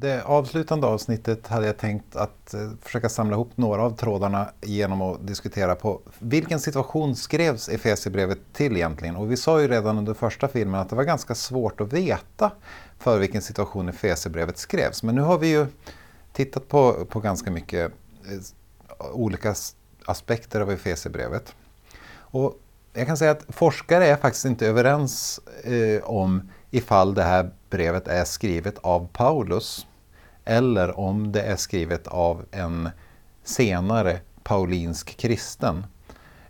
Det avslutande avsnittet hade jag tänkt att eh, försöka samla ihop några av trådarna genom att diskutera på vilken situation skrevs Efesierbrevet till egentligen? Och vi sa ju redan under första filmen att det var ganska svårt att veta för vilken situation Efesierbrevet skrevs. Men nu har vi ju tittat på, på ganska mycket eh, olika aspekter av Efesierbrevet. Och jag kan säga att forskare är faktiskt inte överens eh, om ifall det här brevet är skrivet av Paulus eller om det är skrivet av en senare paulinsk kristen.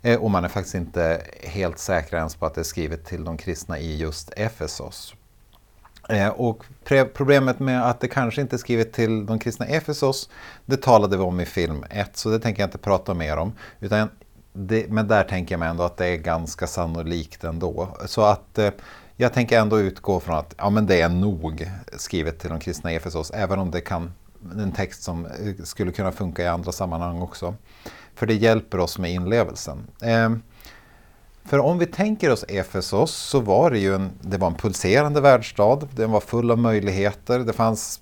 Eh, och man är faktiskt inte helt säker ens på att det är skrivet till de kristna i just Efesos. Eh, och problemet med att det kanske inte är skrivet till de kristna i Efesos, det talade vi om i film 1, så det tänker jag inte prata mer om. Utan det, men där tänker jag mig ändå att det är ganska sannolikt ändå. Så att eh, jag tänker ändå utgå från att ja, men det är nog skrivet till de kristna i Efesos, även om det kan en text som eh, skulle kunna funka i andra sammanhang också. För det hjälper oss med inlevelsen. Eh, för om vi tänker oss Efesos så var det ju en, det var en pulserande världsstad. Den var full av möjligheter. Det fanns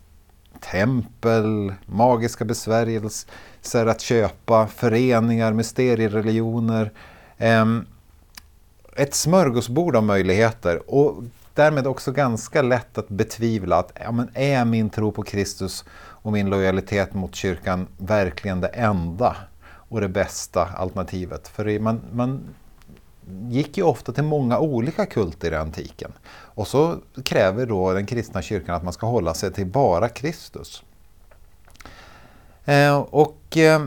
tempel, magiska besvärjelser att köpa, föreningar, mysteriereligioner. Eh, ett smörgåsbord av möjligheter och därmed också ganska lätt att betvivla att ja, men är min tro på Kristus och min lojalitet mot kyrkan verkligen det enda och det bästa alternativet? För man, man gick ju ofta till många olika kulter i antiken. Och så kräver då den kristna kyrkan att man ska hålla sig till bara Kristus. Eh, och eh,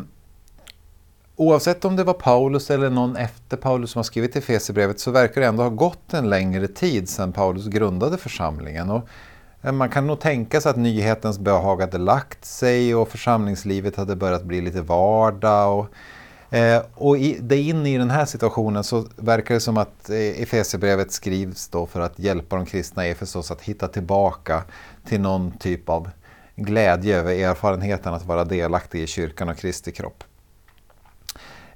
oavsett om det var Paulus eller någon efter Paulus som har skrivit Efesierbrevet så verkar det ändå ha gått en längre tid sedan Paulus grundade församlingen. Och eh, man kan nog tänka sig att nyhetens behag hade lagt sig och församlingslivet hade börjat bli lite vardag. Och, eh, och i, det in i den här situationen så verkar det som att eh, Efesierbrevet skrivs då för att hjälpa de kristna i Efesos att hitta tillbaka till någon typ av glädje över erfarenheten att vara delaktig i kyrkan och Kristi kropp.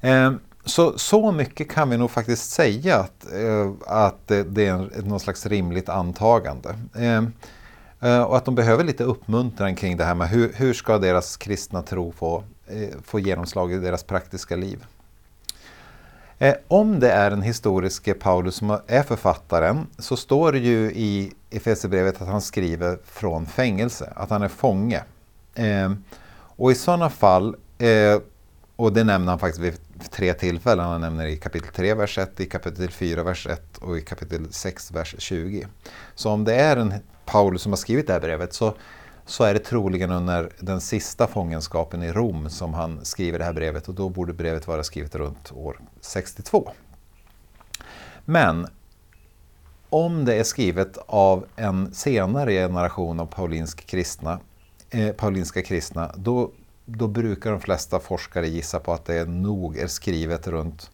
Ehm, så, så mycket kan vi nog faktiskt säga att, eh, att det är något slags rimligt antagande. Ehm, eh, och att de behöver lite uppmuntran kring det här med hur, hur ska deras kristna tro få, eh, få genomslag i deras praktiska liv. Om det är den historiske Paulus som är författaren så står det ju i Efesierbrevet att han skriver från fängelse, att han är fånge. Ehm, och i sådana fall och det nämner han faktiskt vid tre tillfällen. Han nämner i kapitel 3, vers 1, i kapitel 4, vers 1 och i kapitel 6, vers 20. Så om det är en Paulus som har skrivit det här brevet så, så är det troligen under den sista fångenskapen i Rom som han skriver det här brevet och då borde brevet vara skrivet runt år 62. Men om det är skrivet av en senare generation av paulinsk kristna, eh, paulinska kristna, då då brukar de flesta forskare gissa på att det nog är skrivet runt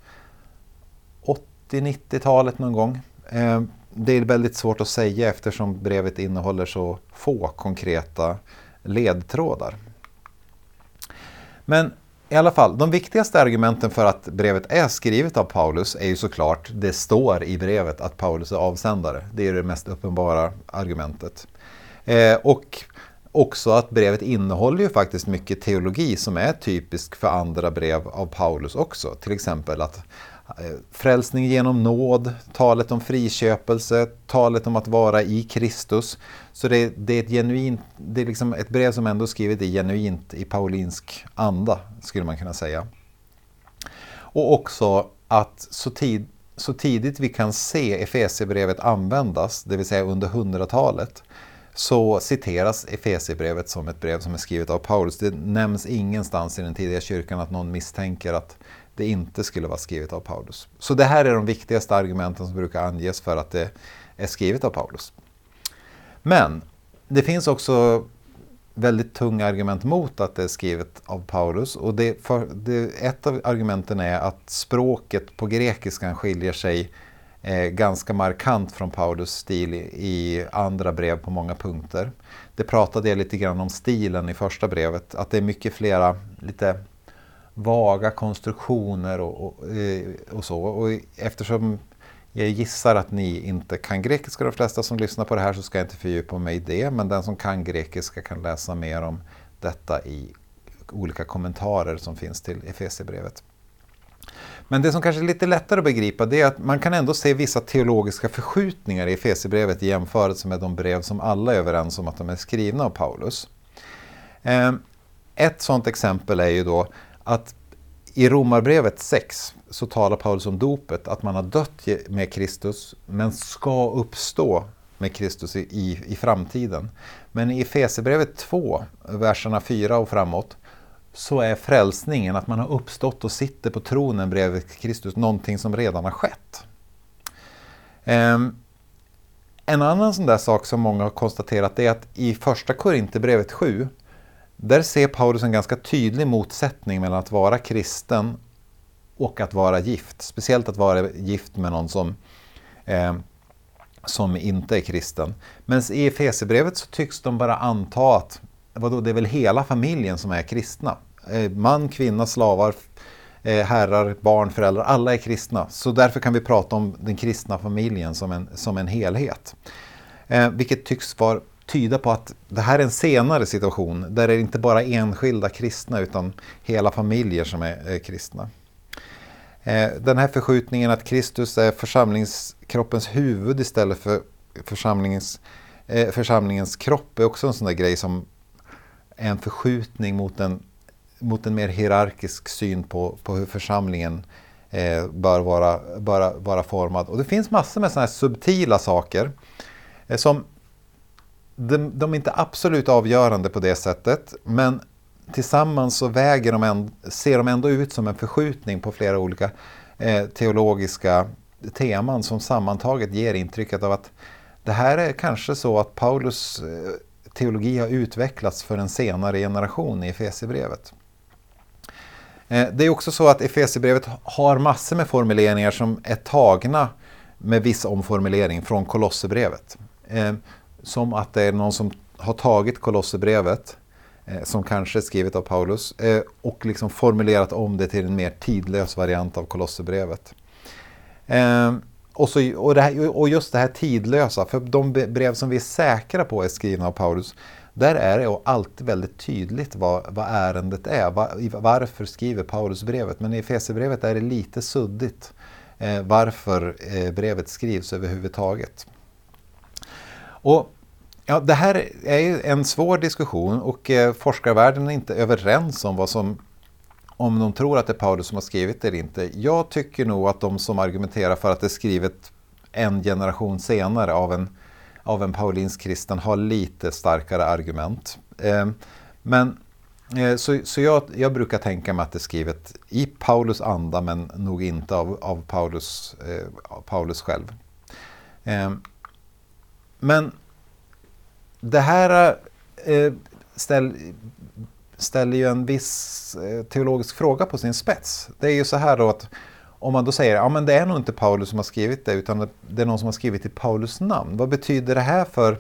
80-90-talet någon gång. Eh, det är väldigt svårt att säga eftersom brevet innehåller så få konkreta ledtrådar. Men i alla fall, de viktigaste argumenten för att brevet är skrivet av Paulus är ju såklart, det står i brevet att Paulus är avsändare. Det är det mest uppenbara argumentet. Eh, och också att brevet innehåller ju faktiskt mycket teologi som är typisk för andra brev av Paulus också. Till exempel att eh, frälsning genom nåd, talet om friköpelse, talet om att vara i Kristus. Så det, det är, ett, genuint, det är liksom ett brev som ändå skrivet i genuint i paulinsk anda, skulle man kunna säga. Och också att så, tid, så tidigt vi kan se Efesierbrevet användas, det vill säga under hundratalet, så citeras Efesierbrevet som ett brev som är skrivet av Paulus. Det nämns ingenstans i den tidiga kyrkan att någon misstänker att det inte skulle vara skrivet av Paulus. Så det här är de viktigaste argumenten som brukar anges för att det är skrivet av Paulus. Men det finns också väldigt tunga argument mot att det är skrivet av Paulus. Och det, för, det, ett av argumenten är att språket på grekiskan skiljer sig eh, ganska markant från Paulus stil i, i, andra brev på många punkter. Det pratade jag lite grann om stilen i första brevet, att det är mycket flera lite vaga konstruktioner och, och, eh, och så. Och eftersom Jag gissar att ni inte kan grekiska, de flesta som lyssnar på det här, så ska jag inte fördjupa mig i det. Men den som kan grekiska kan läsa mer om detta i olika kommentarer som finns till Efesierbrevet. Men det som kanske är lite lättare att begripa det är att man kan ändå se vissa teologiska förskjutningar i Efesierbrevet i jämförelse med de brev som alla är överens om att de är skrivna av Paulus. Ehm, ett sådant exempel är ju då att i Romarbrevet 6 så talar Paulus om dopet, att man har dött med Kristus men ska uppstå med Kristus i, i, i framtiden. Men i Efesierbrevet 2, verserna 4 och framåt, så är frälsningen, att man har uppstått och sitter på tronen bredvid Kristus, någonting som redan har skett. Ehm, en annan sån där sak som många har konstaterat är att i första Korinthierbrevet 7 där ser Paulus en ganska tydlig motsättning mellan att vara kristen och att vara gift. Speciellt att vara gift med någon som, eh, som inte är kristen. Men i Efesierbrevet så tycks de bara anta att vadå, det är väl hela familjen som är kristna. Eh, man, kvinna, slavar, eh, herrar, barn, föräldrar, alla är kristna. Så därför kan vi prata om den kristna familjen som en, som en helhet. Eh, vilket tycks var, tyda på att det här är en senare situation där det inte bara är enskilda kristna utan hela familjer som är, kristna. Eh, den här förskjutningen att Kristus är församlingskroppens huvud istället för församlingens, eh, församlingens kropp är också en sån där grej som en förskjutning mot en, mot en mer hierarkisk syn på, på hur församlingen eh, bör, vara, bör vara formad. Och det finns massor med sådana här subtila saker eh, som de, de är inte absolut avgörande på det sättet, men tillsammans så väger de en, ser de ändå ut som en förskjutning på flera olika eh, teologiska teman som sammantaget ger intrycket av att det här är kanske så att Paulus eh, teologi har utvecklats för en senare generation i Efesierbrevet. Eh, det är också så att Efesierbrevet har massor med formuleringar som är tagna med viss omformulering från Kolosserbrevet. Eh, som att det är någon som har tagit Kolosserbrevet, eh, som kanske är skrivet av Paulus, och liksom formulerat om det till en mer tidlös variant av Kolosserbrevet. Och, så, och, här, och, just det här tidlösa, för de brev som vi är säkra på är skrivna av Paulus, där är det alltid väldigt tydligt vad, vad ärendet är. Var, varför skriver Paulus brevet? Men i Efesierbrevet är det lite suddigt eh, varför eh, brevet skrivs överhuvudtaget. Och Ja, det här är ju en svår diskussion och eh, forskarvärlden är inte överens om vad som om de tror att det är Paulus som har skrivit det eller inte. Jag tycker nog att de som argumenterar för att det är skrivet en generation senare av en, av en paulinsk kristen har lite starkare argument. Eh, men eh, så, så jag, jag, brukar tänka mig att det är skrivet i Paulus anda men nog inte av, av Paulus, eh, av Paulus själv. Eh, men det här eh, ställ, ställer ju en viss eh, teologisk fråga på sin spets. Det är ju så här då att om man då säger att ja, det är nog inte Paulus som har skrivit det utan det är någon som har skrivit i Paulus namn. Vad betyder det här för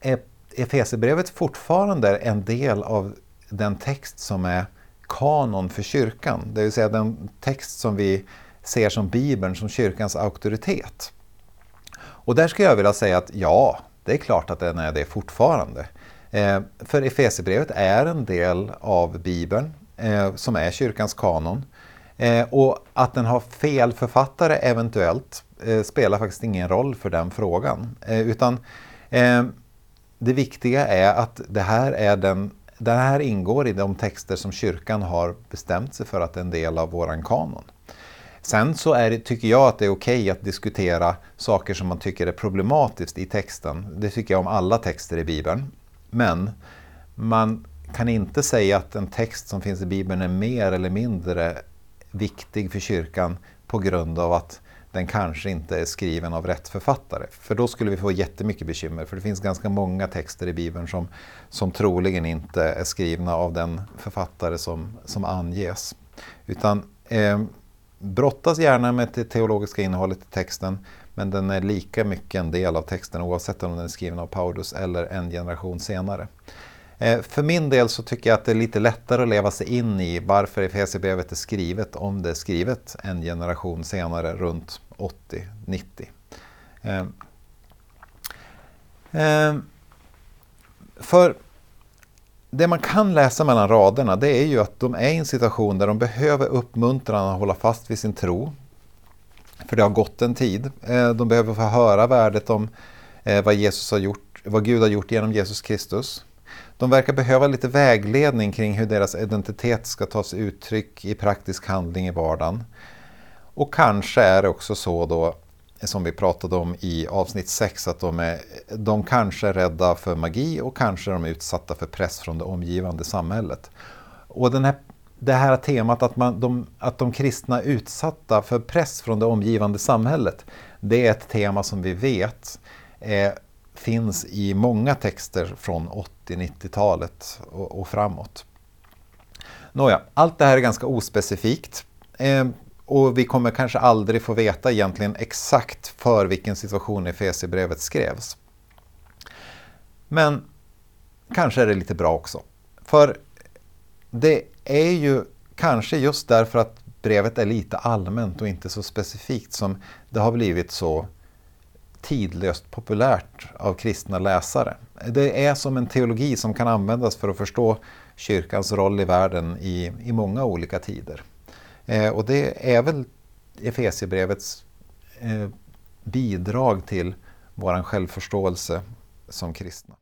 är Efesierbrevet fortfarande en del av den text som är kanon för kyrkan? Det vill säga den text som vi ser som Bibeln, som kyrkans auktoritet. Och där skulle jag vilja säga att ja, det är klart att den är det fortfarande. Eh, för Efesierbrevet är en del av Bibeln eh, som är kyrkans kanon. Eh, och att den har fel författare eventuellt eh, spelar faktiskt ingen roll för den frågan. Eh, utan eh, det viktiga är att det här, är den, det här ingår i de texter som kyrkan har bestämt sig för att det är en del av våran kanon. Sen så är det, tycker jag att det är okej okay att diskutera saker som man tycker är problematiskt i texten. Det tycker jag om alla texter i Bibeln. Men man kan inte säga att en text som finns i Bibeln är mer eller mindre viktig för kyrkan på grund av att den kanske inte är skriven av rätt författare. För då skulle vi få jättemycket bekymmer. För det finns ganska många texter i Bibeln som, som troligen inte är skrivna av den författare som, som anges. Utan eh, brottas gärna med det teologiska innehållet i texten men den är lika mycket en del av texten oavsett om den är skriven av Paulus eller en generation senare. Eh, för min del så tycker jag att det är lite lättare att leva sig in i varför Efesierbrevet är skrivet om det är skrivet en generation senare runt 80, 90. Eh, eh, för det man kan läsa mellan raderna det är ju att de är i en situation där de behöver uppmuntran att hålla fast vid sin tro. För det har gått en tid. Eh, de behöver få höra värdet om eh, vad, Jesus har gjort, vad Gud har gjort genom Jesus Kristus. De verkar behöva lite vägledning kring hur deras identitet ska ta sig uttryck i praktisk handling i vardagen. Och kanske är det också så då, som vi pratade om i avsnitt 6, att de, är, de kanske är rädda för magi och kanske är de utsatta för press från det omgivande samhället. Och den här, det här temat att, man, de, att de kristna är utsatta för press från det omgivande samhället, det är ett tema som vi vet eh, finns i många texter från 80-90-talet och, och, framåt. Nåja, allt det här är ganska ospecifikt. Eh, och vi kommer kanske aldrig få veta egentligen exakt för vilken situation Efesierbrevet skrevs. Men kanske är det lite bra också. För det är ju kanske just därför att brevet är lite allmänt och inte så specifikt som det har blivit så tidlöst populärt av kristna läsare. Det är som en teologi som kan användas för att förstå kyrkans roll i världen i, i många olika tider. Eh, och det är väl Efesierbrevets eh, bidrag till vår självförståelse som kristna.